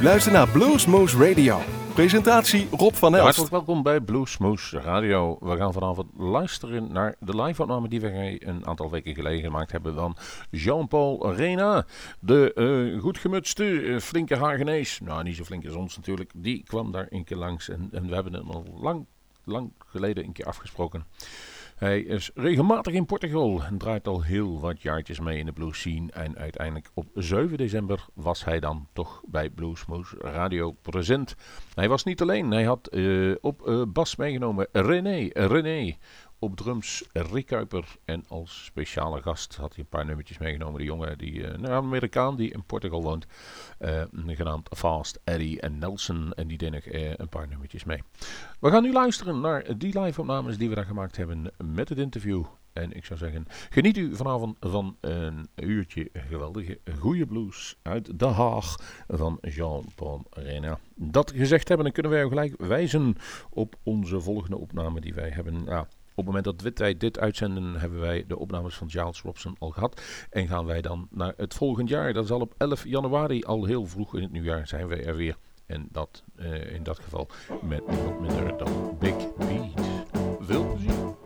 U luistert naar Bluesmoose Radio. Presentatie Rob van Elst. Hartelijk welkom bij Bluesmoose Radio. We gaan vanavond luisteren naar de live-opname die we een aantal weken geleden gemaakt hebben van Jean-Paul Rena. De uh, goed gemutste, uh, flinke Hagenees. Nou, niet zo flink als ons natuurlijk. Die kwam daar een keer langs en, en we hebben hem al lang, lang geleden een keer afgesproken. Hij is regelmatig in Portugal en draait al heel wat jaartjes mee in de blues scene. En uiteindelijk op 7 december was hij dan toch bij Bluesmoose Radio present. Hij was niet alleen, hij had uh, op uh, bas meegenomen René, René op drums Rick Kuiper. En als speciale gast had hij een paar nummertjes meegenomen. De jongen, die, uh, nou, een Amerikaan die in Portugal woont. Uh, genaamd Fast Eddie en Nelson. En die deed nog uh, een paar nummertjes mee. We gaan nu luisteren naar die live-opnames die we daar gemaakt hebben met het interview. En ik zou zeggen, geniet u vanavond van een uurtje geweldige goede blues uit De Haag van Jean-Paul Rena. Dat gezegd hebben, dan kunnen wij gelijk wijzen op onze volgende opname die wij hebben. Ja, op het moment dat wij dit uitzenden, hebben wij de opnames van Giles Robson al gehad. En gaan wij dan naar het volgend jaar. Dat zal op 11 januari, al heel vroeg in het nieuwjaar, zijn wij er weer. En dat uh, in dat geval met niemand minder dan Big Beat. Veel plezier.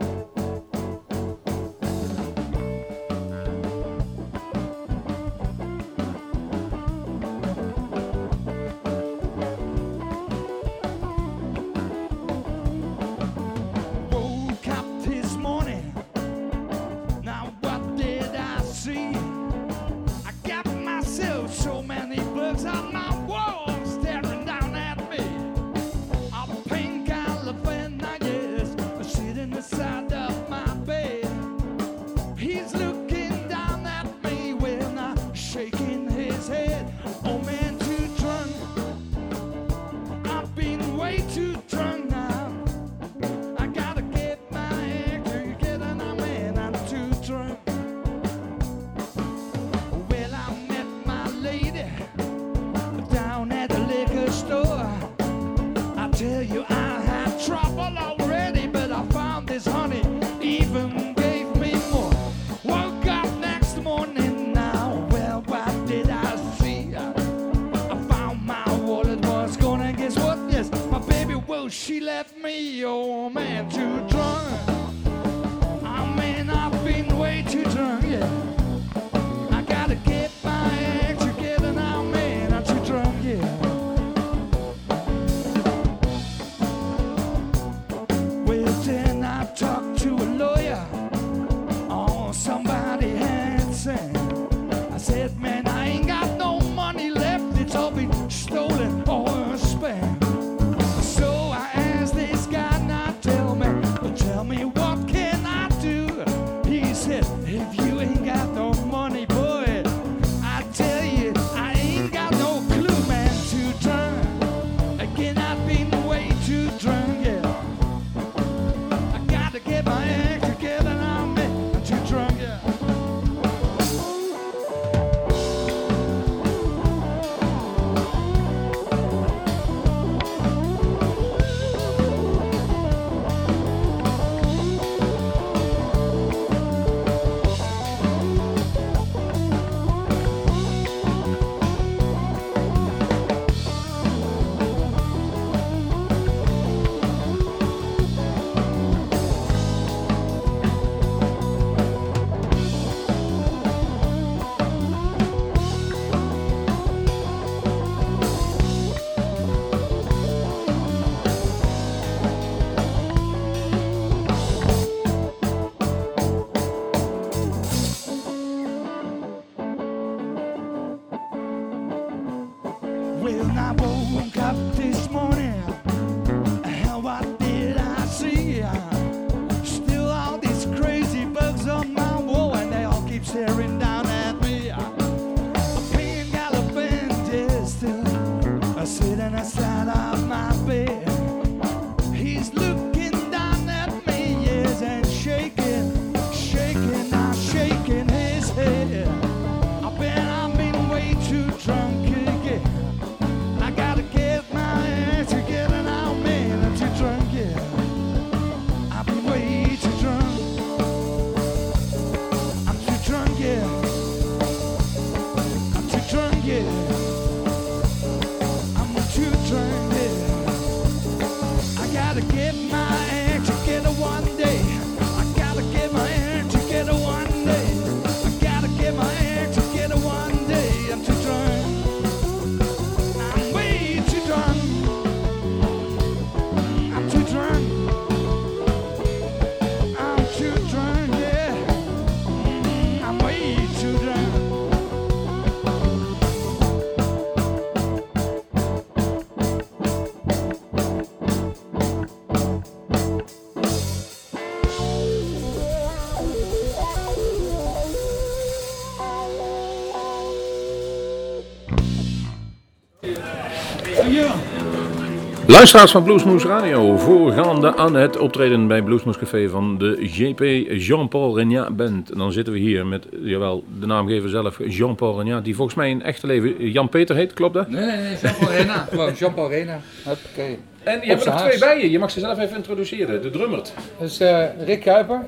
Luisteraars van Bluesmoes Radio, voorgaande aan het optreden bij Bluesmoes Café van de JP Jean-Paul Regnat Band. En dan zitten we hier met, jawel, de naamgever zelf, Jean-Paul Regnat, die volgens mij in echte leven Jan-Peter heet, klopt dat? Nee, nee, nee, Jean-Paul Regnat, gewoon Jean-Paul Regnat. Oké. En je hebt er twee bij je, je mag ze zelf even introduceren, de drummert. Dat is uh, Rick Kuiper,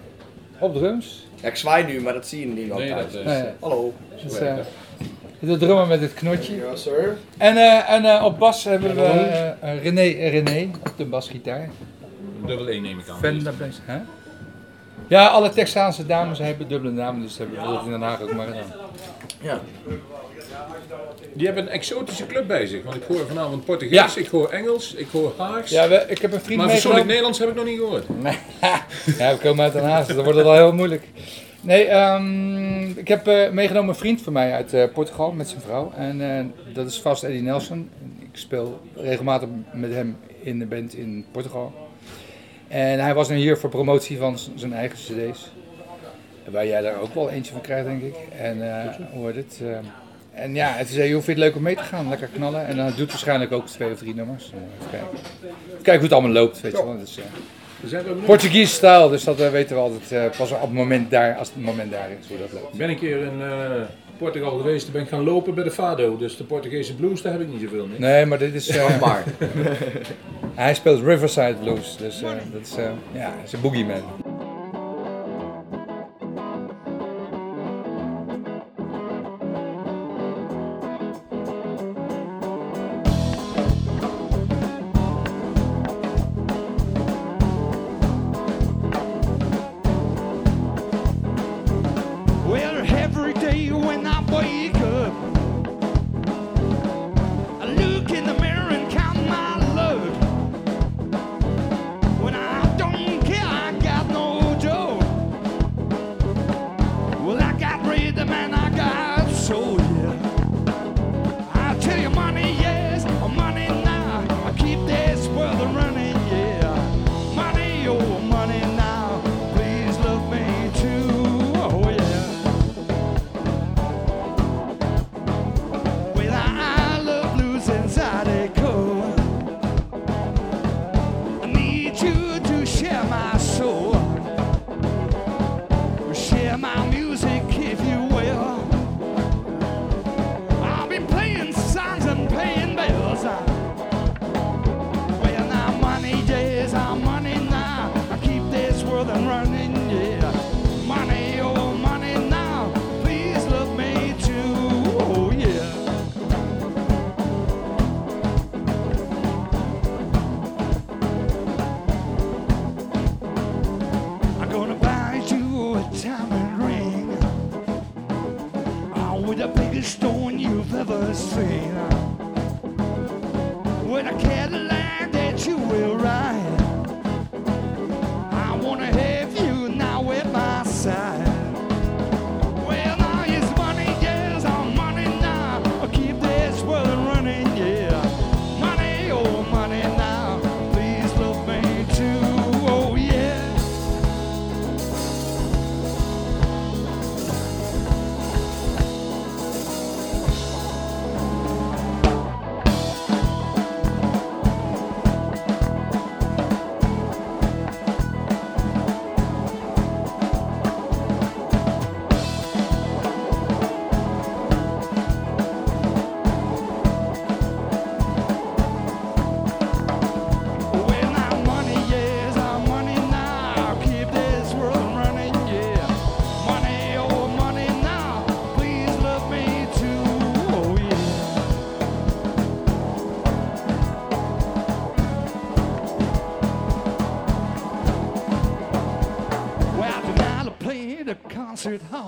op drums. Ja, ik zwaai nu, maar dat zie je niet Nee, altijd. dat is... Nee, Hallo. dat is, uh, de drummer met het knotje. Ja, sir. En, uh, en uh, op bas hebben we uh, René, René op de basgitaar. Dubbel 1 neem ik aan. Fender bass, hè? Ja, alle Texaanse dames hebben dubbele namen, dus dat hebben we in Den Haag ook maar gedaan. Ja. Die hebben een exotische club bij zich, want ik hoor vanavond Portugees, Ja. ik hoor Engels, ik hoor Haags. Ja, we, ik heb een vriend maar persoonlijk Nederlands heb ik nog niet gehoord. Nee, ja, we komen uit Den Haag, dus dan wordt het al heel moeilijk. Nee, ehm, ik heb eh, meegenomen een vriend van mij uit eh, Portugal met zijn vrouw. En eh, dat is vast Eddie Nelson. Ik speel regelmatig met hem in de band in Portugal. En hij was nu hier voor promotie van zijn eigen cd's. Waar jij daar ook wel eentje van krijgt, denk ik. En hoe wordt het? eh, en ja, het is, joh, vind je het leuk om mee te gaan? Lekker knallen. En dan doet waarschijnlijk ook twee of drie nummers. Even kijken. Even kijken hoe het allemaal loopt, weet je wel. Dus, Portugees stijl, dus dat eh, weten we altijd eh, pas op het moment daar, als het moment daar is, hoe dat loopt. Ik ben een keer in eh, Portugal geweest, toen ben ik gaan lopen bij de Fado. Dus de Portugese blues, daar heb ik niet zoveel mee. Nee, maar dit is. eh, Maar. hij speelt Riverside Blues, dus eh, dat is. ja, is een boogeyman. 是他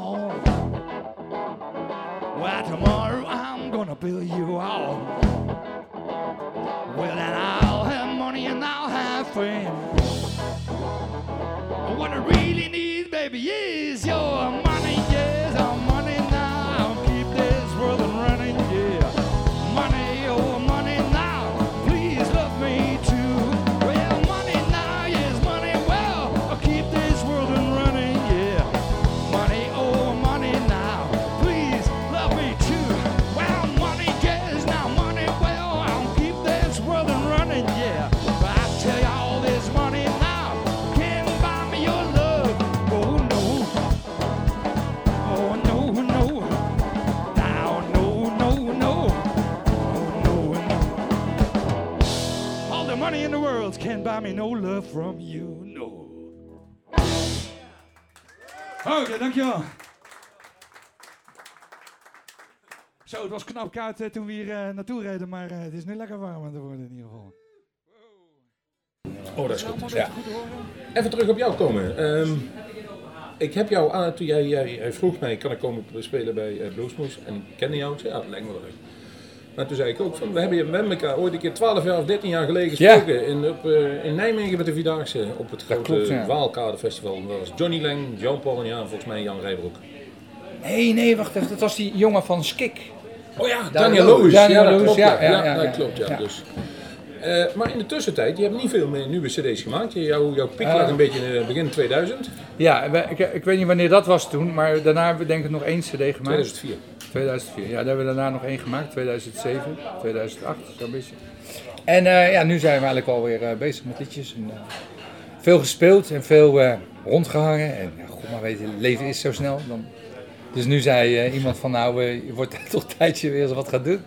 Oké, dankjewel. Zo, het was knap koud eh, toen we hier eh, naartoe reden, maar eh, het is nu lekker warm aan het worden in ieder geval. Oh, dat is goed. Ja. Even terug op jou komen. Ehm, ik heb jou aan, toen jij, jij, jij vroeg mij, kan ik komen spelen bij uh, Bluesmoes? En ik kende jou, ik zei, ja, dat lijkt me wel leuk. Maar toen zei ik ook, van, we hebben hebben elkaar ooit een keer 12 jaar of 13 jaar geleden Ja. gesproken in, op, eh, in Nijmegen met de Vierdaagse op het grote klopt, ja. Waalkadefestival. Dat was Johnny Lang, Joan Paul en ja, volgens mij Jan Rijbroek. Nee, nee, wacht even. Dat was die jongen van Skik. Oh ja, Daniel Loos. Daniel Ja, Loos, ja, Ja, dat klopt. Ja. Dus. Eh, maar in de tussentijd, je hebt niet veel meer nieuwe cd's gemaakt. Jouw, jouw piek Eh. lag een beetje in eh, begin 2000, Ja, ik, ik weet niet wanneer dat was toen, maar daarna hebben we denk ik nog één cd gemaakt. 2004. 2004. Ja, daar hebben we daarna nog één gemaakt. 2007, 2008, zo'n beetje. En eh, ja, nu zijn we eigenlijk alweer eh, bezig met liedjes. En, eh, veel gespeeld en veel eh, rondgehangen. En ja, god maar weet je, het leven is zo snel. Dan... Dus nu zei iemand van nou, je wordt toch een tijdje weer eens wat gaan doen.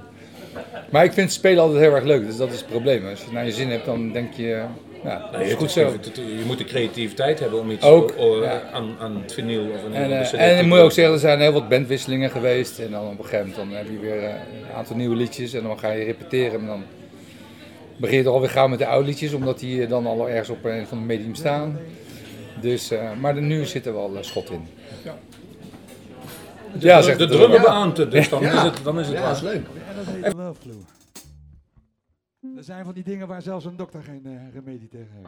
Maar ik vind spelen altijd heel erg leuk, dus dat is het probleem. Als je naar je zin hebt, dan denk je, ja, dat Nee, is het goed zo. het- het- je moet de creativiteit hebben om iets Ook, o- o- ja. aan, aan het vinyl of aan En, eh, CD en ik moet ook zeggen, er zijn heel wat bandwisselingen geweest. En dan op een gegeven moment dan heb je weer eh, een aantal nieuwe liedjes. En dan ga je repeteren. En dan begin je er alweer gauw met de oude liedjes. Omdat die eh, dan al ergens op een van de medium staan. Dus, eh, maar nu zit er wel eh, schot in. De, Ja, de, zegt de de drummer. drummerbeaamte, dus dan is het, dan is het Ja, waar. dat is leuk. En dat heet Flu. Er zijn van die dingen waar zelfs een dokter geen eh, remedie tegen heeft.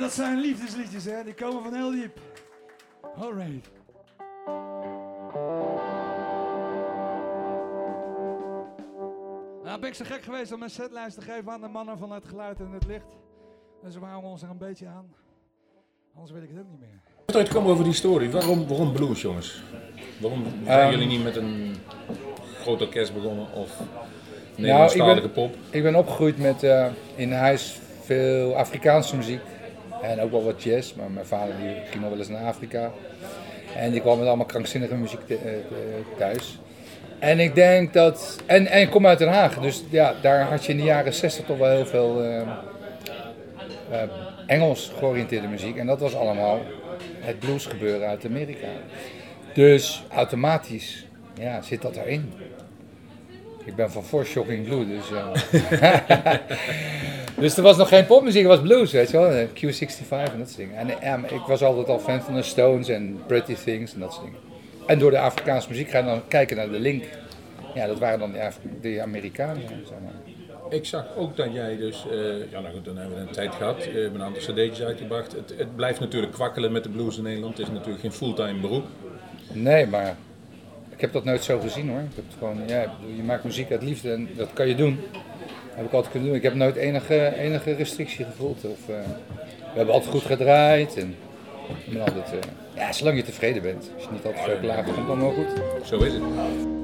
Dat zijn liefdesliedjes, hè. Die komen van heel diep. Alright. Nou ben ik zo gek geweest om mijn setlijst te geven aan de mannen van het geluid en het licht. Dus we houden ons er een beetje aan. Anders weet ik het ook niet meer. Het ooit komen over die story. Waarom, waarom blues, jongens? Waarom zijn Ehm. jullie niet met een groot orkest begonnen of Nou, Nederlandstalige ik ben- pop? Ik ben opgegroeid met eh, in huis veel Afrikaanse muziek. En ook wel wat jazz, maar mijn vader die ging nog wel eens naar Afrika. En die kwam met allemaal krankzinnige muziek eh, thuis. En ik denk dat. En, en ik kom uit Den Haag, dus ja, daar had je in de jaren 60 toch wel heel veel eh, eh, Engels georiënteerde muziek. En dat was allemaal het blues gebeuren uit Amerika. Dus automatisch ja, zit dat erin. Ik ben van For Shocking Blue, dus. eh. dus er was nog geen popmuziek, het was blues, weet je wel. eh, Q65 en dat soort dingen. En maar ik was altijd al fan van de Stones en Pretty Things en dat soort dingen. En door de Afrikaanse muziek ga je dan kijken naar de link. Ja, dat waren dan de, Af- Amerikanen, zeg maar. Ik zag ook dat jij dus, eh, ja nou goed, dan hebben we een tijd gehad, eh, een aantal cd'tjes uitgebracht. Het, het blijft natuurlijk kwakkelen met de blues in Nederland. Het is natuurlijk geen fulltime beroep. Nee, maar ik heb dat nooit zo gezien hoor. Ik heb het gewoon, ja, je maakt muziek uit liefde en dat kan je doen. Dat heb ik altijd kunnen doen. Ik heb nooit enige, enige restrictie gevoeld. Of, eh, we hebben altijd goed gedraaid. En, ben altijd, eh, ja, zolang je tevreden bent. Als je niet altijd veel klaagt, komt het allemaal goed. Zo is het.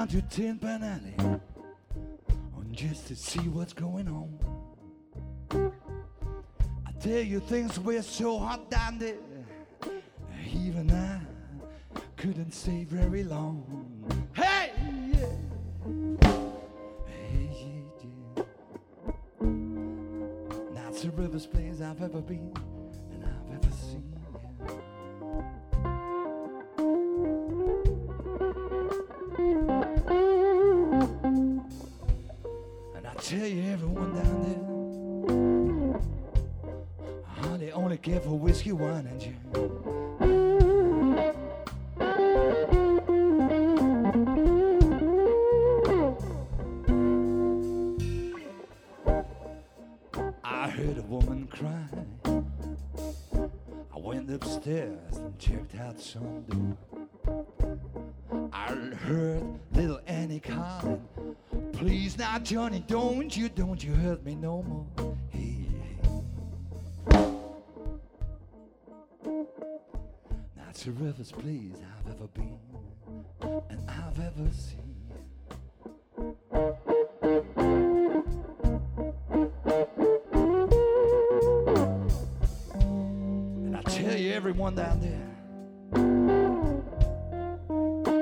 Down to Tin Pan Alley just to see what's going on. I tell you, things were so hot down there, even I couldn't stay very long. Hey, yeah. Hey, yeah, yeah. The river's place I've ever been don't you, don't you hurt me no more. Hey, hey. That's the roughest place I've ever been and I've ever seen. And I tell you, everyone down there,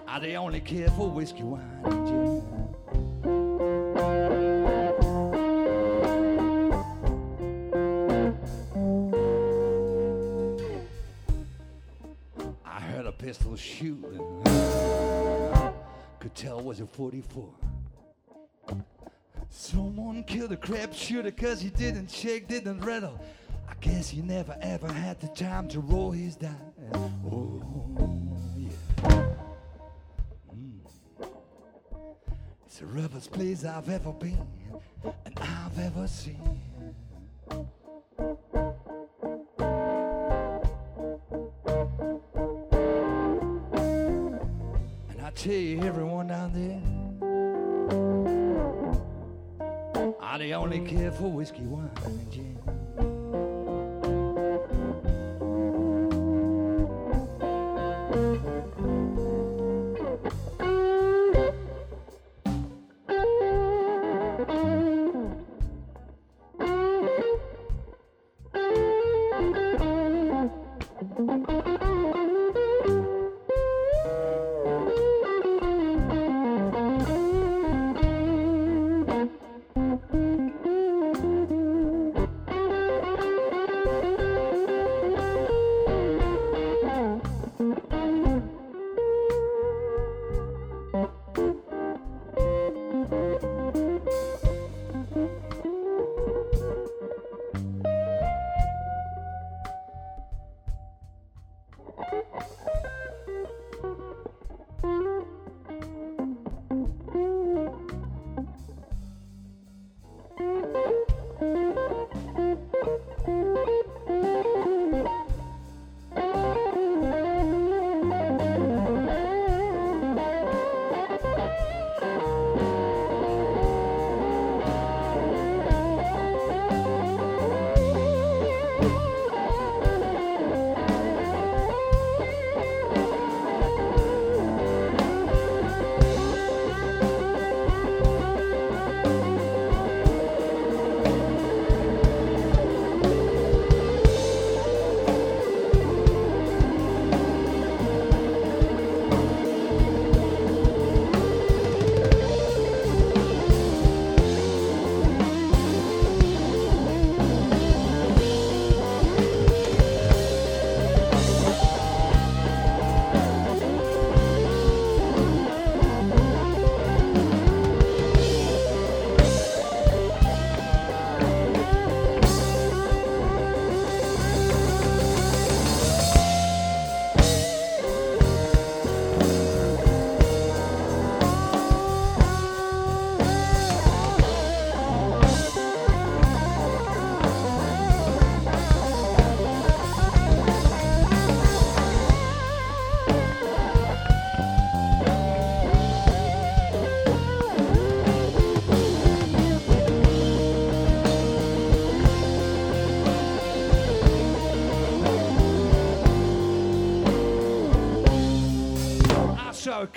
I they only care for whiskey, wine, 44. Someone killed a crap shooter cause he didn't shake, didn't rattle. I guess he never ever had the time to roll his dice. Oh, yeah. Mm. It's the roughest place I've ever been and I've ever seen. For whiskey, wine, and gin.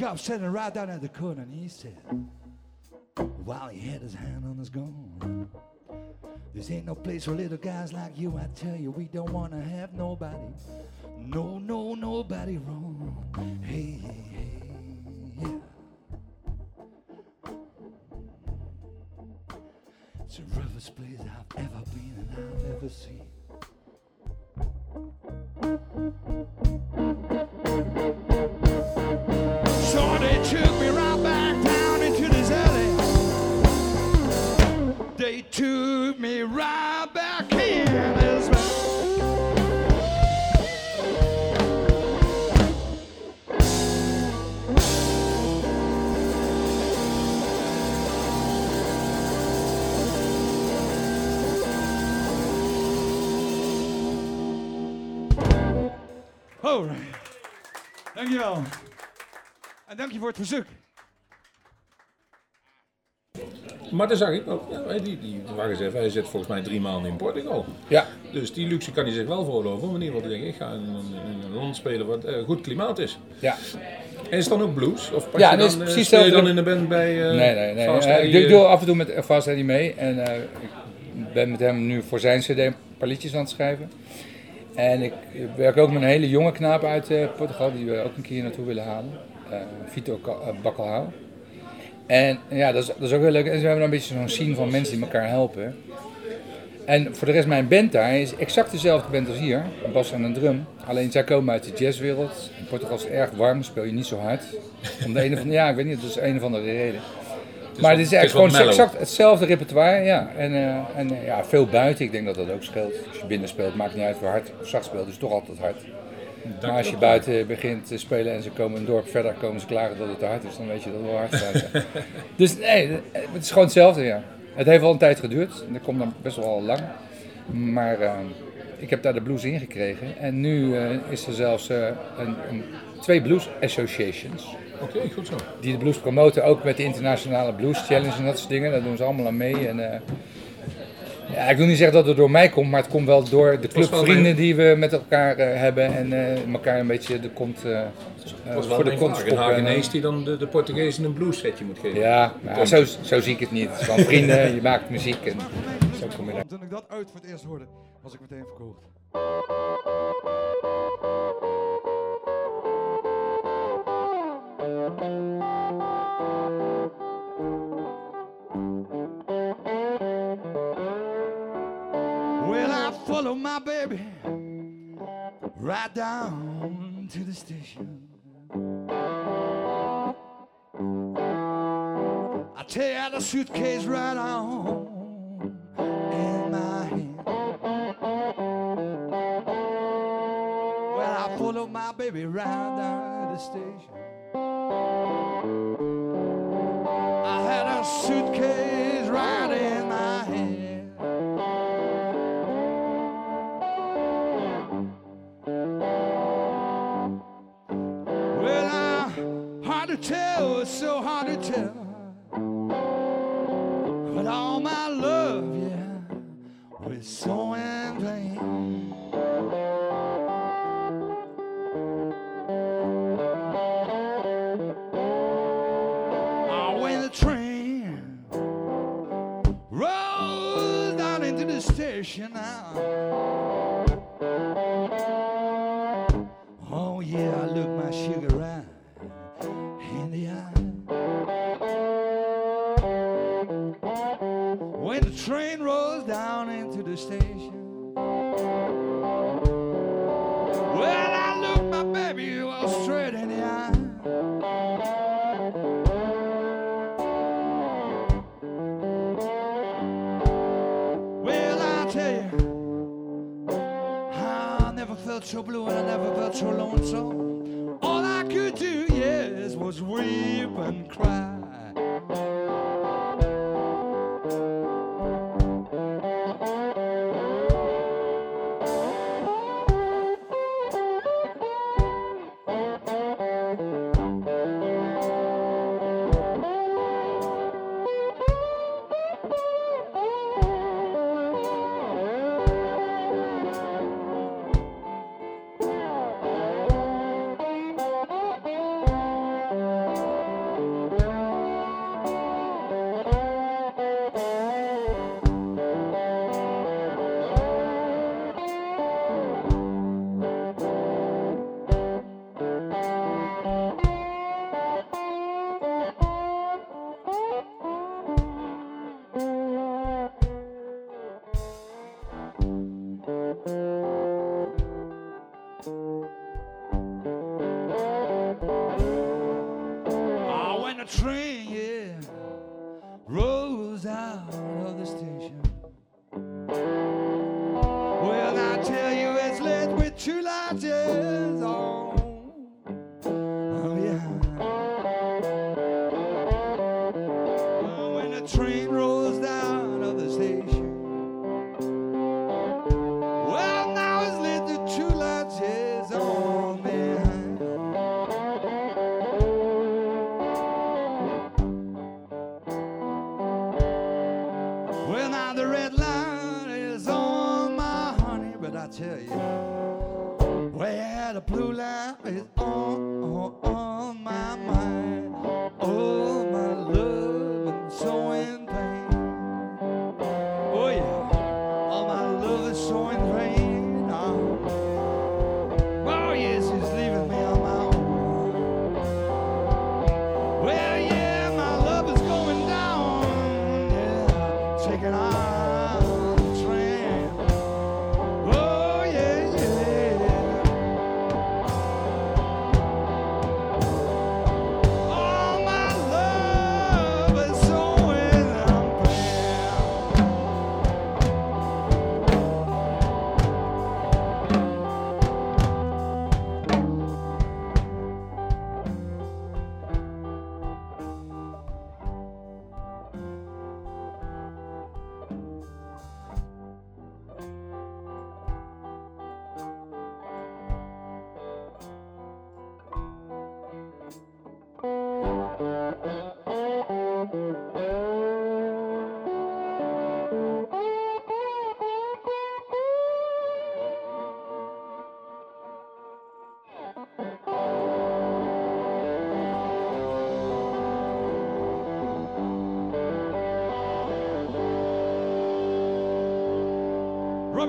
Cop sitting right down at the corner, and he said, while he had his hand on his gun, this ain't no place for little guys like you. I tell you, we don't wanna have nobody, no, no, nobody wrong. Hey, hey, hey, yeah. It's the roughest place I've ever been and I've ever seen. They took me right back in Alright. Dankjewel. En dank je voor het verzoek. Maar dan zag ik ook, ja, die, die, wacht eens even, hij zit volgens mij drie maanden in Portugal. Ja, Dus die luxe kan hij zich wel veroorloven. Om in ieder geval denken, ik ga in, een- in een land spelen wat eh, goed klimaat is. ja. En is het dan ook blues? Of Ja, je dan, is eh, precies speel je dan in de band bij eh Nee, nee, nee. Fast Eddie, ik, doe af en toe met Fast Eddie mee. En ik ben met hem nu voor zijn cd een paar liedjes aan het schrijven. En ik werk ook met een hele jonge knaap uit Portugal, die we ook een keer naartoe willen halen. Eh Vito Bacalhau. En ja, dat is, dat is ook heel leuk. En we hebben dan een beetje zo'n scene van mensen die elkaar helpen. En voor de rest, mijn band daar is exact dezelfde band als hier. Een bas en een drum. Alleen zij komen uit de jazzwereld. In Portugal is het erg warm, speel je niet zo hard. Om de of andere, ja, ik weet niet, dat is een of andere reden. maar het is wat gewoon mellow. exact hetzelfde repertoire, ja. En, eh, en eh, ja, veel buiten, ik denk dat dat ook scheelt. Als je binnen speelt, maakt niet uit hoe hard of zacht speelt, dus toch altijd hard. Maar als je buiten begint te spelen en ze komen een dorp verder, komen ze klagen dat het te hard is, dan weet je dat het wel hard is. dus nee, het is gewoon hetzelfde, ja. Het heeft wel een tijd geduurd, en dat komt dan best wel lang. Maar eh, ik heb daar de blues in gekregen. En nu eh, is er zelfs eh, een, een, twee blues associations Oké, goed zo. die de blues promoten, ook met de internationale blues challenge en dat soort dingen. Daar doen ze allemaal aan mee. En, eh, ja, ik wil niet zeggen dat het door mij komt, maar het komt wel door de clubvrienden die we met elkaar eh, hebben en eh, elkaar een beetje de kont eh, Dat was wel voor de kont vraag. Een schoppen. En, Hagenees die dan de, de Portugezen een blues setje moet geven. ja, nou, zo, zo zie ik het niet. Gewoon vrienden, je maakt muziek en zo kom je daar. Toen ik dat uit voor het eerst hoorde, was ik meteen verkocht. My baby right down to the station. I tear out the suitcase right on in my hand. Well, I follow my baby right down to the station. I had a suitcase right in tell, it's so hard to tell. But all my love, yeah, was so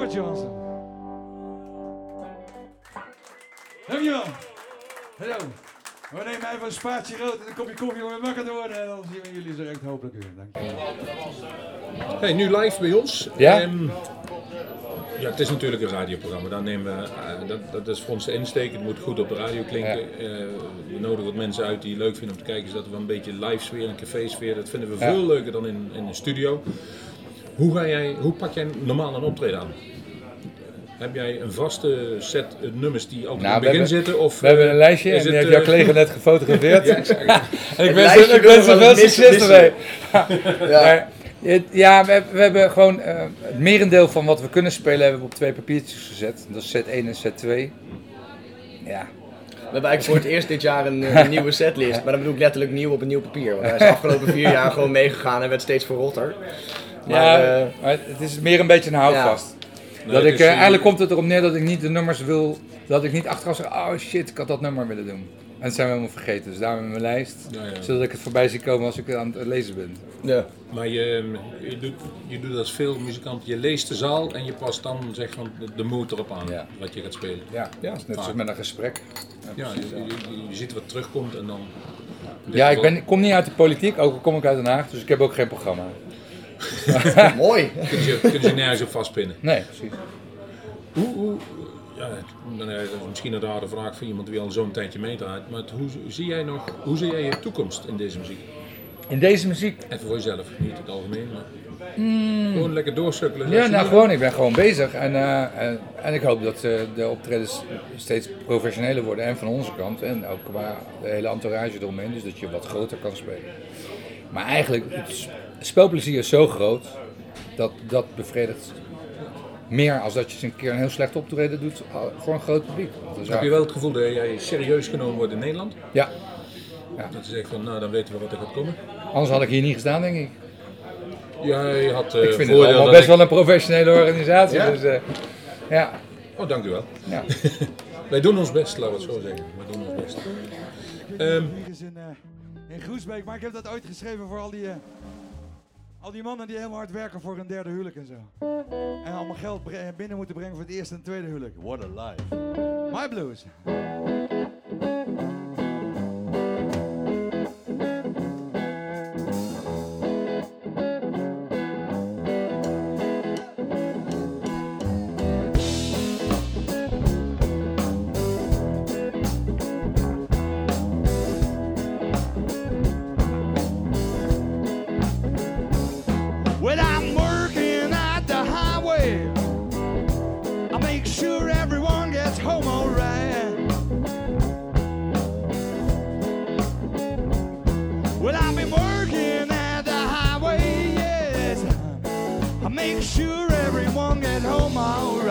Robert Johnson. Dankjewel. Hallo. We nemen even een spaatje rood en een kopje koffie om weer wakker te worden. En dan zien we jullie zo echt hopelijk weer. Dankjewel. Hey, nu live bij ons. Ja? Ehm, ja, het is natuurlijk een radioprogramma. Daar nemen we, eh, dat, dat is voor ons de insteek. Het moet goed op de radio klinken. Eh, we nodigen wat mensen uit die het leuk vinden om te kijken. Zodat we een beetje live sfeer, een café sfeer. Dat vinden we Ja. veel leuker dan in, in de studio. Hoe, ga jij, hoe pak jij normaal een optreden aan? Heb jij een vaste set eh, nummers die altijd Nou, in het we begin hebben- zitten? Of, We hebben een eh, lijstje en die heeft jouw eh, collega net gefotografeerd. Ja, ik wens, er wel succes. Maar, het- ja, we, we hebben gewoon het merendeel van wat we kunnen spelen hebben we op twee papiertjes gezet. Dat is set 1 en set 2. Ja, We hebben eigenlijk voor het eerst dit jaar een, een nieuwe setlist. Maar dan bedoel ik letterlijk nieuw op een nieuw papier. Want hij is de afgelopen vier jaar gewoon meegegaan en werd steeds verrotter. Maar, ja maar het is meer een beetje een houvast. Nee, dat ik, eh, eigenlijk komt het erop neer dat ik niet de nummers wil, dat ik niet achteraf zeg, oh shit, ik had dat nummer willen doen. En dat zijn we helemaal vergeten, dus daarom in mijn lijst, Ja, ja. zodat ik het voorbij zie komen als ik aan het lezen ben. ja. Maar je, je, doet, je doet als veel muzikanten, je leest de zaal en je past dan zeg van de, de mood erop aan Ja. wat je gaat spelen. Ja, ja net zoals Vaak. met een gesprek. Ja, je, je, je- je ziet wat terugkomt en dan... Ja, ik, ben, ik kom niet uit de politiek, ook al kom ik uit Den Haag, dus ik heb ook geen programma. Mooi. Kun je, kun je nergens op vastpinnen. Nee, precies. Hoe, hoe, ja, dan is het misschien een rare vraag voor iemand die al zo'n tijdje meedraait, maar hoe, zie jij nog, hoe zie jij je toekomst in deze muziek? In deze muziek, Even voor jezelf, niet het algemeen, maar gewoon lekker doorsukkelen. ja, nou gewoon, ik ben gewoon bezig en, eh, en, en ik hoop dat eh, de optredens steeds professioneler worden en van onze kant en ook qua de hele entourage eromheen, dus dat je wat groter kan spelen. Maar eigenlijk, het spelplezier is zo groot dat dat bevredigt meer als dat je eens een keer een heel slecht optreden doet eh, voor een groot publiek. Want dan zou- Heb je wel het gevoel dat jij serieus genomen wordt in Nederland? Ja, Dat je zegt van, nou dan weten we wat er gaat komen. anders had ik hier niet gestaan, denk ik. Ja, je had eh Ik vind het allemaal best ik- wel een professionele organisatie. Ja? Dus, eh, ja, Oh, dank u wel. ja. Wij doen ons best, laten we het zo zeggen. Wij doen ons best. Ehm, in, eh, in Groesbeek, maar ik heb dat ooit geschreven voor al die, eh, al die mannen die helemaal hard werken voor een derde huwelijk en zo. En allemaal geld binnen moeten brengen voor het eerste en tweede huwelijk. What a life. My blues. my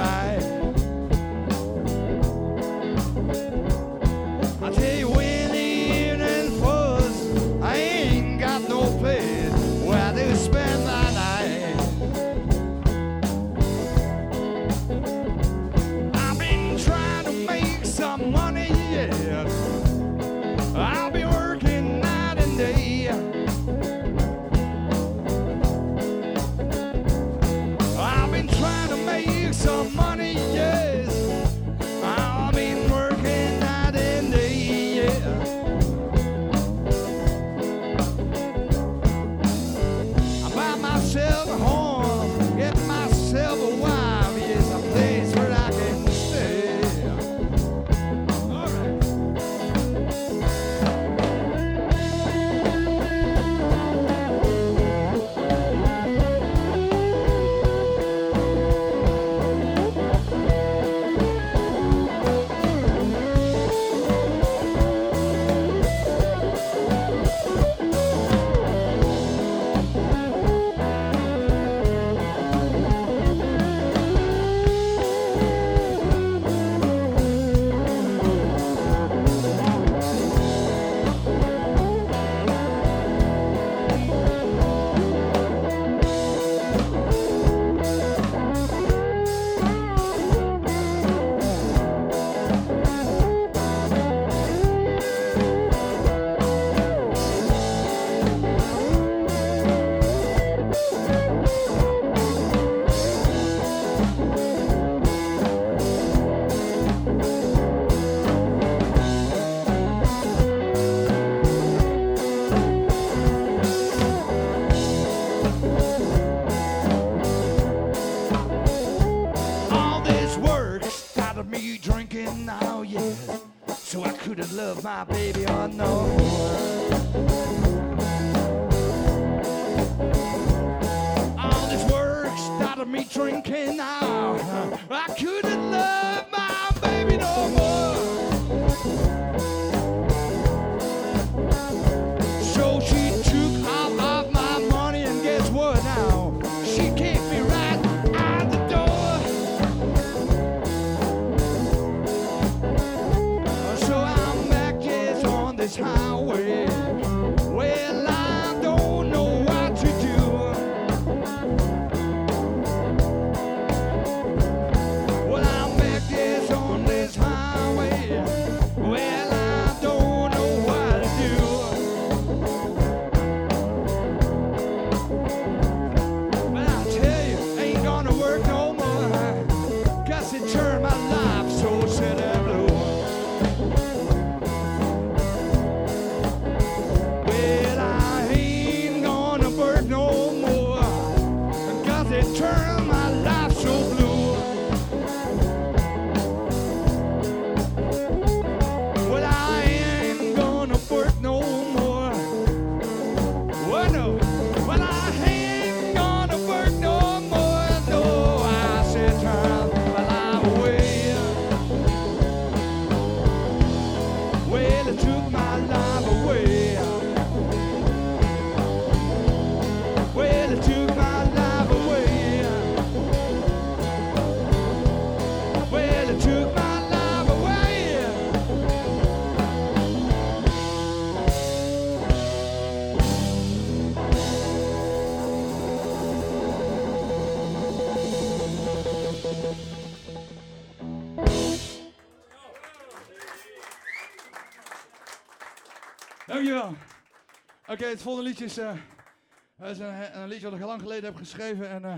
Oké, het volgende liedje is, eh, is een, een liedje wat ik al lang geleden heb geschreven. En eh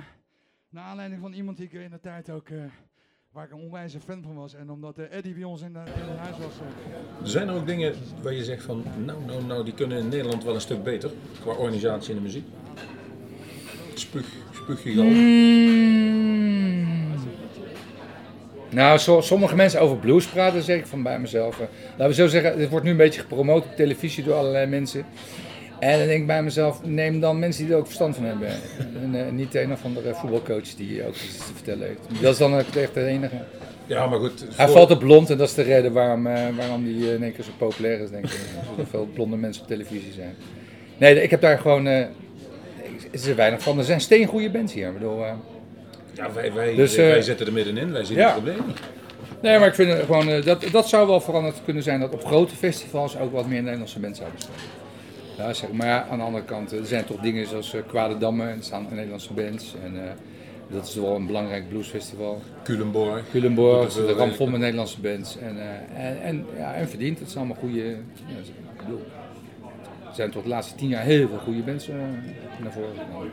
naar aanleiding van iemand die ik in de tijd ook, eh, waar ik een onwijze fan van was. En omdat eh, Eddie bij ons in, de- in het huis was. eh, Zijn er ook dingen waar je zegt van, nou, nou, nou, die kunnen in Nederland wel een stuk beter qua organisatie in de muziek? Spuug, spuuggiganten. Mm. Nou, zo, sommige mensen over blues praten, zeg ik van bij mezelf. Laten we zo zeggen, het wordt nu een beetje gepromoot op televisie door allerlei mensen. En dan denk ik bij mezelf, neem dan mensen die er ook verstand van hebben. En eh, niet een of andere voetbalcoach die ook iets te vertellen heeft. Dat is dan ook echt de enige. Ja, maar goed. Hij valt op blond en dat is de reden waarom, eh, waarom die eh, in één keer zo populair is, denk ik. Omdat er veel blonde mensen op televisie zijn. Nee, ik heb daar gewoon... ik, is er weinig van. Er zijn steengoede bands hier. Ik bedoel, Ja, wij, wij, Dus, wij zitten er middenin, wij zien ja. het probleem niet. nee, maar ik vind gewoon, dat, dat zou wel veranderd kunnen zijn dat op grote festivals ook wat meer Nederlandse bands zouden spelen. Ja, zeg, maar ja, aan de andere kant, eh, er zijn toch dingen zoals eh, Kwade Dammen, en er staan Nederlandse bands. En eh, dat is wel een belangrijk bluesfestival. Culemborg. Culemborg, de ramp vol met Nederlandse bands. En, en, en, ja, en verdient, het zijn allemaal goede. Ja, ik bedoel, er zijn toch de laatste tien jaar heel veel goede bands naar voren gekomen.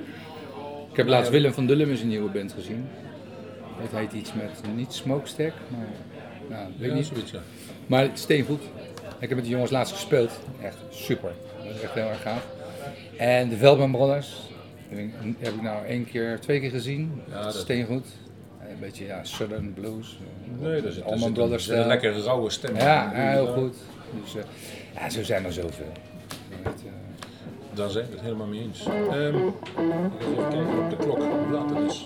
Ik heb laatst Willem van Dullum eens een nieuwe band gezien. Het heet iets met, niet Smokestack, maar nou, weet Ja, niet. zoiets, ja. Maar steengoed. Ik heb met die jongens laatst gespeeld. Echt super. Dat is echt heel erg gaaf. En de Veldman Brothers. Heb ik, heb ik nou één keer, twee keer gezien. Ja, dat- Steengoed. Een beetje ja, Southern Blues. Nee, dat is, is Brothers een, stijl. lekkere rauwe stem. Ja, ja, heel goed. Dus, eh, ja, zo zijn er zoveel. Eh, Daar zijn we het helemaal mee eens. Ehm, even kijken op de klok, hoe laat het is.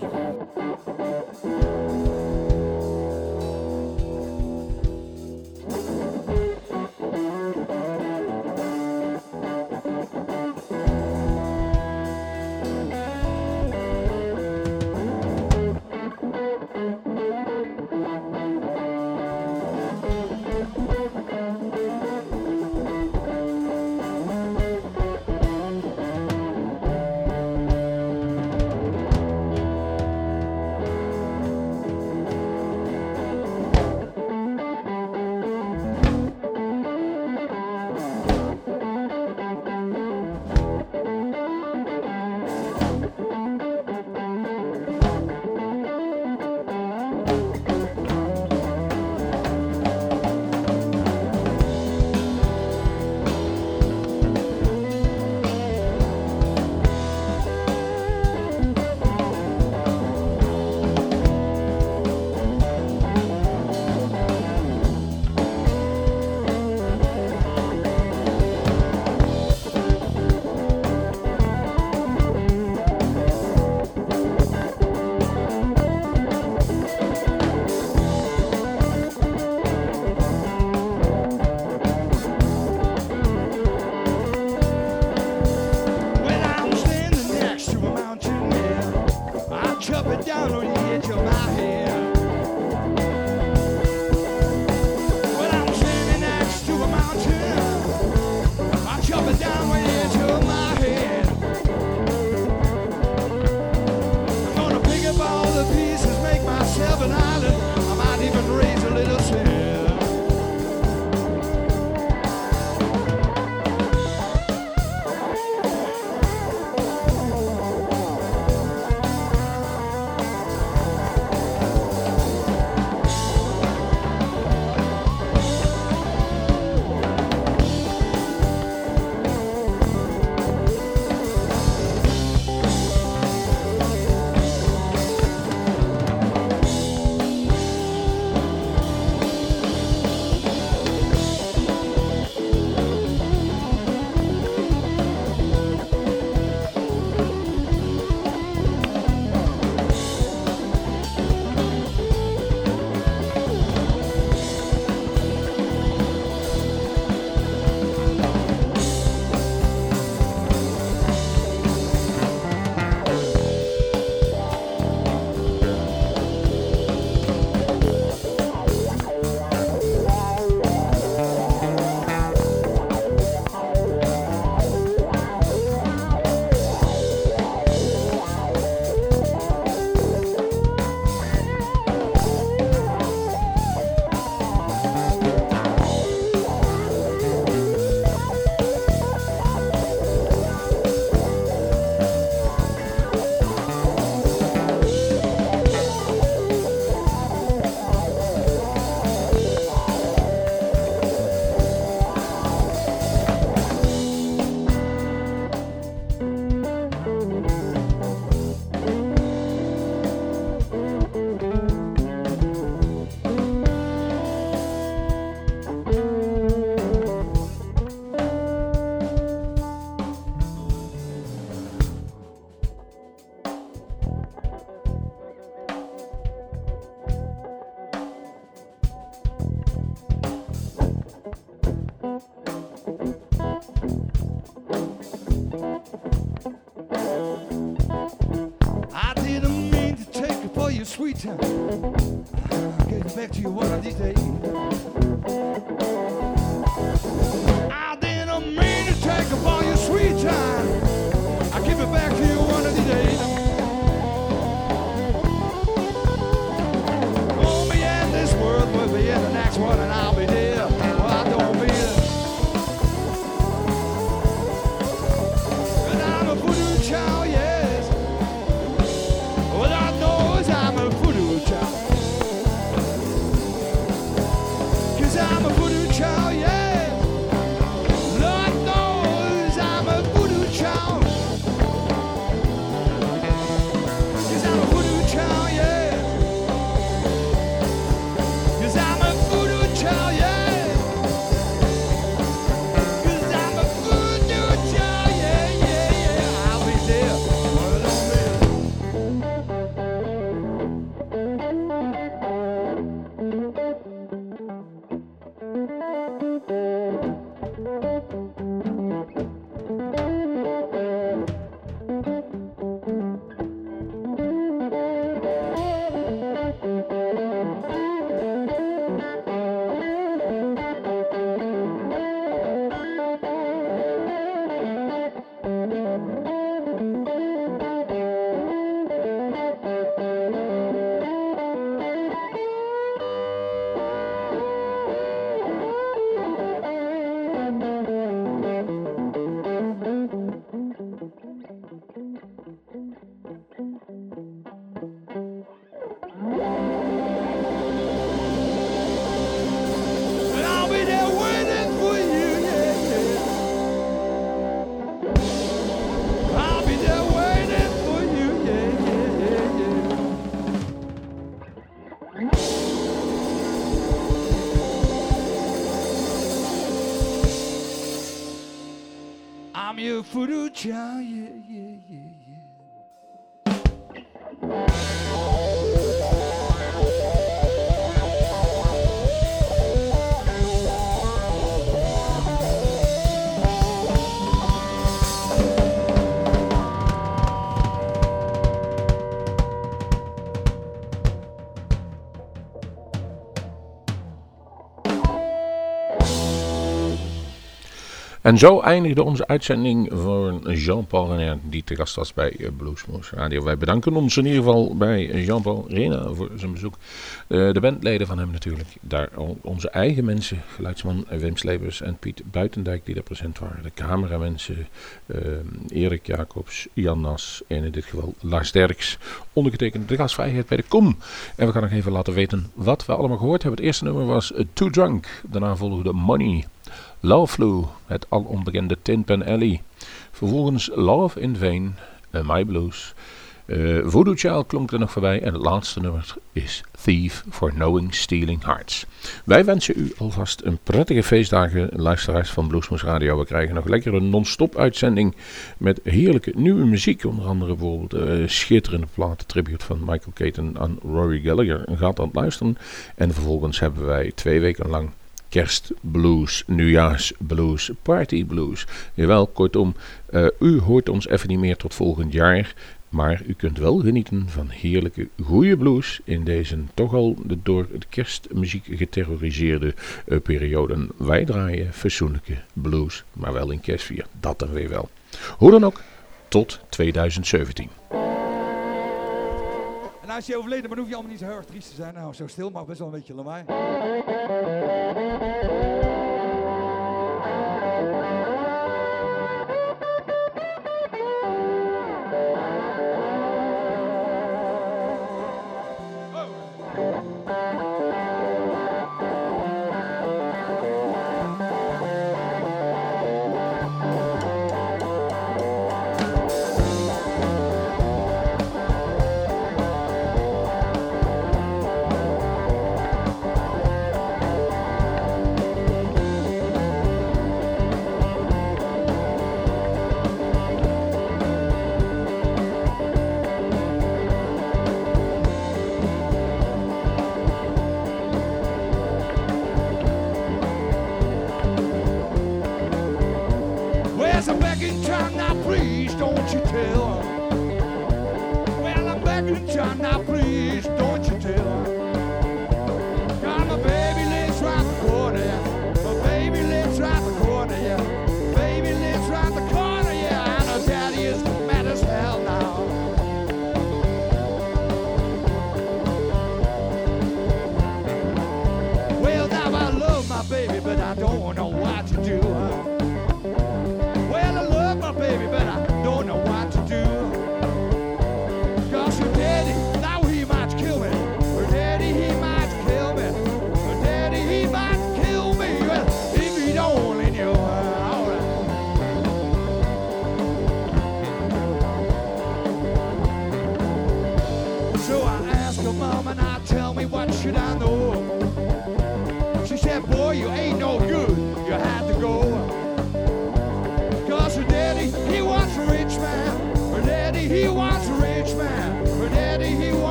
Time. I'll get back to you one of these days. En zo eindigde onze uitzending voor Jean-Paul René, die te gast was bij eh, Bluesmoose Radio. Wij bedanken ons in ieder geval bij Jean-Paul Rena voor zijn bezoek. Eh, de bandleden van hem natuurlijk. Daar onze eigen mensen, geluidsman Wim Slebers en Piet Buitendijk die daar present waren. De cameramensen, eh, Erik Jacobs, Jan Nas en in dit geval Lars Derks. Ondergetekend de gastvrijheid bij de KOM. En we gaan nog even laten weten wat we allemaal gehoord hebben. Het eerste nummer was eh, Too Drunk. Daarna volgde Money. Love het al onbekende Tin Pan Alley. Vervolgens Love in Vain, uh, My Blues. Eh, Voodoo Child klonk er nog voorbij. En het laatste nummer is Thief for Knowing Stealing Hearts. Wij wensen u alvast een prettige feestdagen, luisteraars van Bluesmoes Radio. We krijgen nog lekker een non-stop uitzending met heerlijke nieuwe muziek. Onder andere bijvoorbeeld eh, schitterende platen, tribute van Michael Caton aan Rory Gallagher. Gaat aan het luisteren. En vervolgens hebben wij twee weken lang kerstblues, nieuwjaarsblues, partyblues. Jawel, kortom, eh, u hoort ons even niet meer tot volgend jaar. Maar u kunt wel genieten van heerlijke, goede blues in deze toch al door de kerstmuziek geterroriseerde eh, periode. Wij draaien fatsoenlijke blues, maar wel in kerstvier. Dat dan weer wel. Hoe dan ook, tot 2017. En als je overleden, dan hoef je allemaal niet zo heel erg triest te zijn. Nou, zo stil mag best wel een beetje lawaai. Where's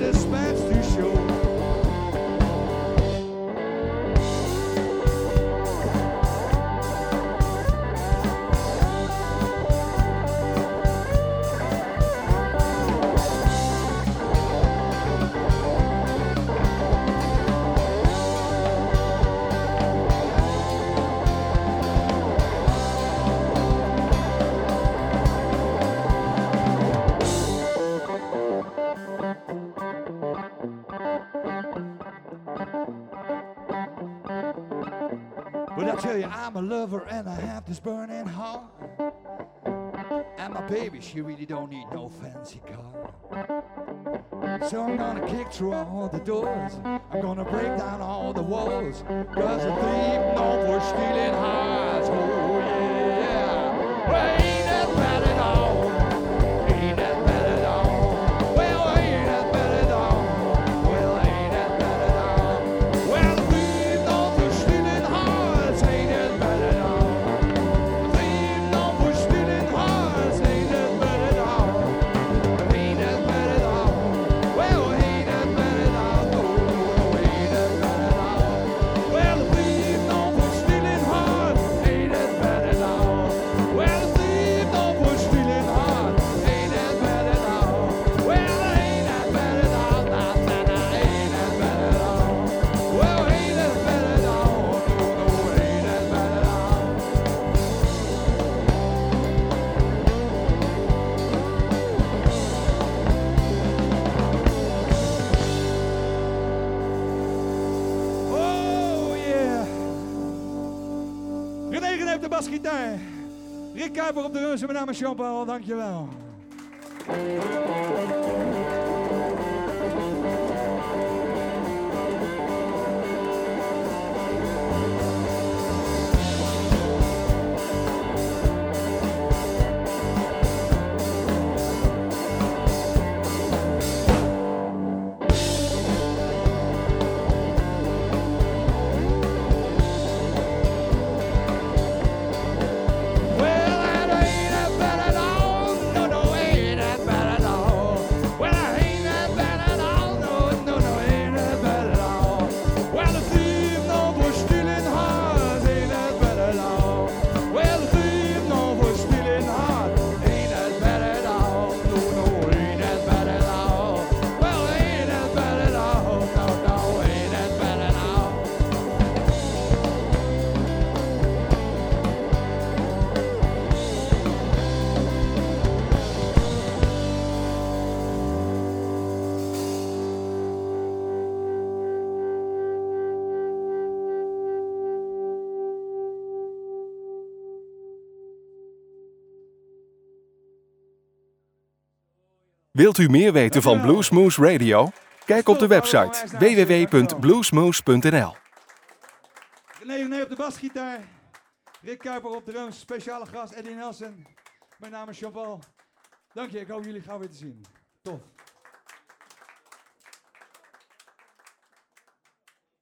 let us a lover and I have this burning heart. And my baby, she really don't need no fancy car. So I'm gonna kick through all the doors. I'm gonna break down all the walls. Cause a thief known for stealing hearts. Oh yeah. de basgitaar. Rick Kuiper op de reuze, mijn naam is Jean-Paul, dankjewel. Wilt u meer weten van Bluesmoose Radio? Kijk op de website www.bluesmoose.nl. René René op de basgitaar. Rick Kuiper op de drums. Speciale gast Eddie Nelson. Mijn naam is Jean-Paul. Dank je, ik hoop jullie gauw weer te zien. Tof.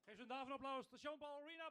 Geef een applaus voor Jean-Paul Rina.